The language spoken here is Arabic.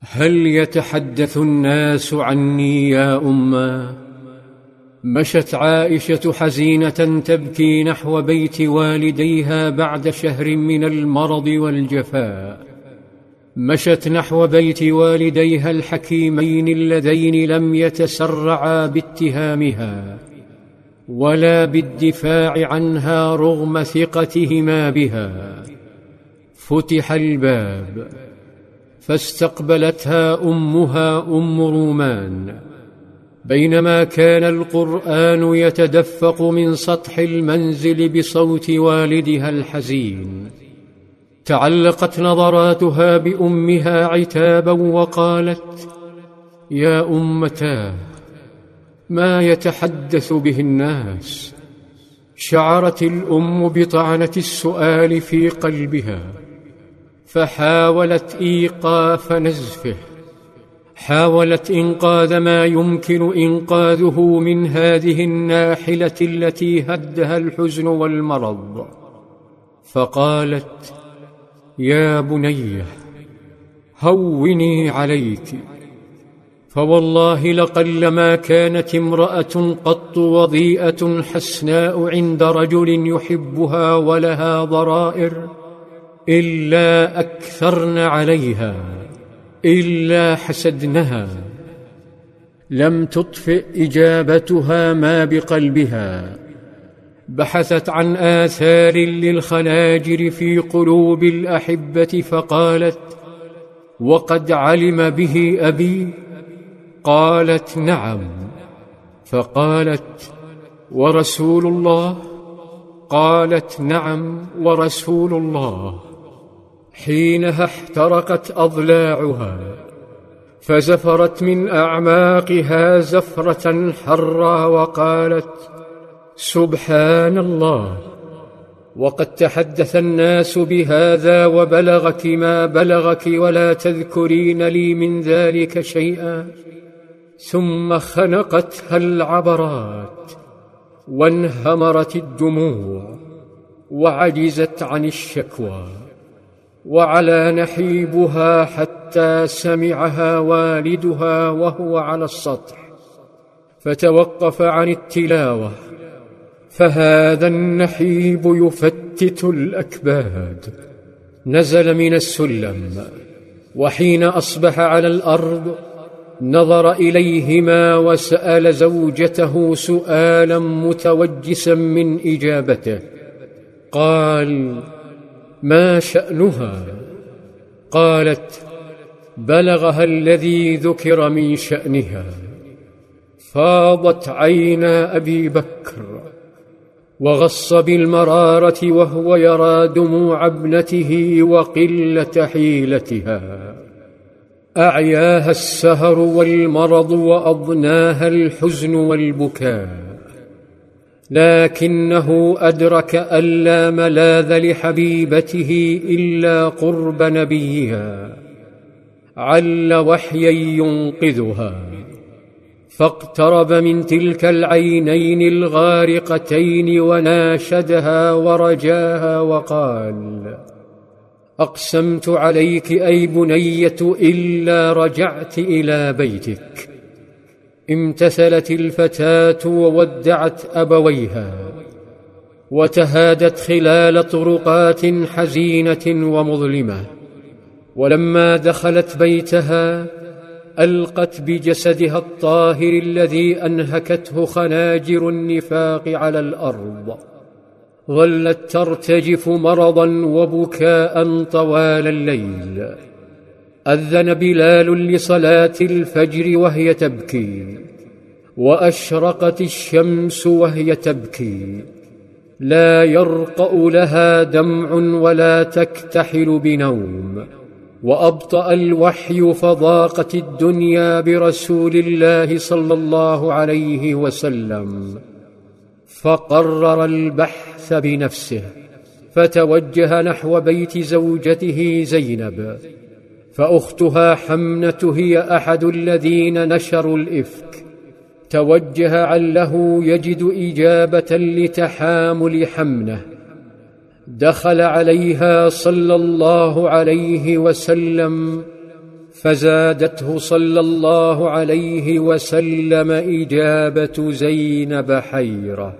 هل يتحدث الناس عني يا أمة؟ مشت عائشة حزينة تبكي نحو بيت والديها بعد شهر من المرض والجفاء. مشت نحو بيت والديها الحكيمين اللذين لم يتسرعا باتهامها ولا بالدفاع عنها رغم ثقتهما بها. فتح الباب. فاستقبلتها أمها أم رومان. بينما كان القرآن يتدفق من سطح المنزل بصوت والدها الحزين. تعلقت نظراتها بأمها عتابا وقالت يا أمتاه ما يتحدث به الناس؟ شعرت الأم بطعنة السؤال في قلبها. فحاولت إيقاف نزفه. حاولت إنقاذ ما يمكن إنقاذه من هذه الناحلة التي هدها الحزن والمرض. فقالت يا بنيه هوني عليك. فوالله لقلما كانت امرأة قط وضيئة حسناء عند رجل يحبها ولها ضرائر إلا اكثرن عليها إلا حسدنها لم تطفئ إجابتها ما بقلبها. بحثت عن آثار للخناجر في قلوب الأحبة فقالت وقد علم به أبي؟ قالت نعم. فقالت ورسول الله؟ قالت نعم ورسول الله. حينها احترقت أضلاعها فزفرت من أعماقها زفرة حرا وقالت سبحان الله وقد تحدث الناس بهذا وبلغك ما بلغك ولا تذكرين لي من ذلك شيئا ثم خنقتها العبرات وانهمرت الدموع وعجزت عن الشكوى. وعلى نحيبها حتى سمعها والدها وهو على السطح فتوقف عن التلاوة فهذا النحيب يفتت الأكباد. نزل من السلم وحين أصبح على الأرض نظر إليهما وسأل زوجته سؤالا متوجسا من إجابته قال ما شأنها؟ قالت بلغها الذي ذكر من شأنها. فاضت عينا أبي بكر وغص بالمرارة وهو يرى دموع ابنته وقلة حيلتها. أعياها السهر والمرض وأضناها الحزن والبكاء. لكنه أدرك أن لا ملاذ لحبيبته إلا قرب نبيها عل وحيا ينقذها فاقترب من تلك العينين الغارقتين وناشدها ورجاها وقال أقسمت عليك أي بنية إلا رجعت إلى بيتك. امتثلت الفتاة وودعت أبويها وتهادت خلال طرقات حزينة ومظلمة ولما دخلت بيتها ألقت بجسدها الطاهر الذي أنهكته خناجر النفاق على الأرض ظلت ترتجف مرضا وبكاء طوال الليل. أذن بلال لصلاة الفجر وهي تبكي وأشرقت الشمس وهي تبكي. لا يرقأ لها دمع ولا تكتحل بنوم وأبطأ الوحي فضاقت الدنيا برسول الله صلى الله عليه وسلم. فقرر البحث بنفسه فتوجه نحو بيت زوجته زينب. فأختها حمنة هي أحد الذين نشروا الإفك. توجه عله يجد إجابة لتحامل حمنة. دخل عليها صلى الله عليه وسلم فزادته صلى الله عليه وسلم إجابة زينب حيرة.